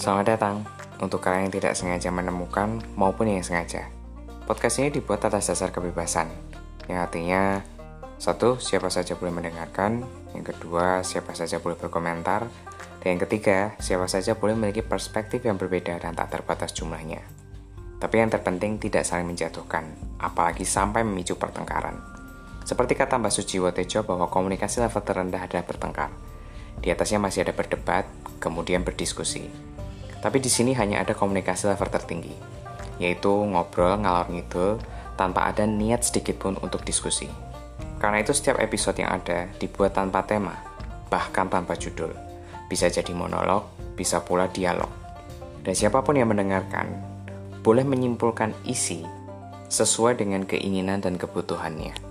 Selamat datang untuk kalian yang tidak sengaja menemukan maupun yang sengaja. Podcast ini dibuat atas dasar kebebasan, yang artinya satu, siapa saja boleh mendengarkan, yang kedua, siapa saja boleh berkomentar, dan yang ketiga, siapa saja boleh memiliki perspektif yang berbeda dan tak terbatas jumlahnya. Tapi yang terpenting tidak saling menjatuhkan, apalagi sampai memicu pertengkaran. Seperti kata Mbak Sujiwo Tejo bahwa komunikasi level terendah adalah bertengkar. Di atasnya masih ada berdebat, kemudian berdiskusi. Tapi di sini hanya ada komunikasi level tertinggi, yaitu ngobrol ngalor ngidul tanpa ada niat sedikit pun untuk diskusi. Karena itu setiap episode yang ada dibuat tanpa tema, bahkan tanpa judul. Bisa jadi monolog, bisa pula dialog. Dan siapa pun yang mendengarkan boleh menyimpulkan isi sesuai dengan keinginan dan kebutuhannya.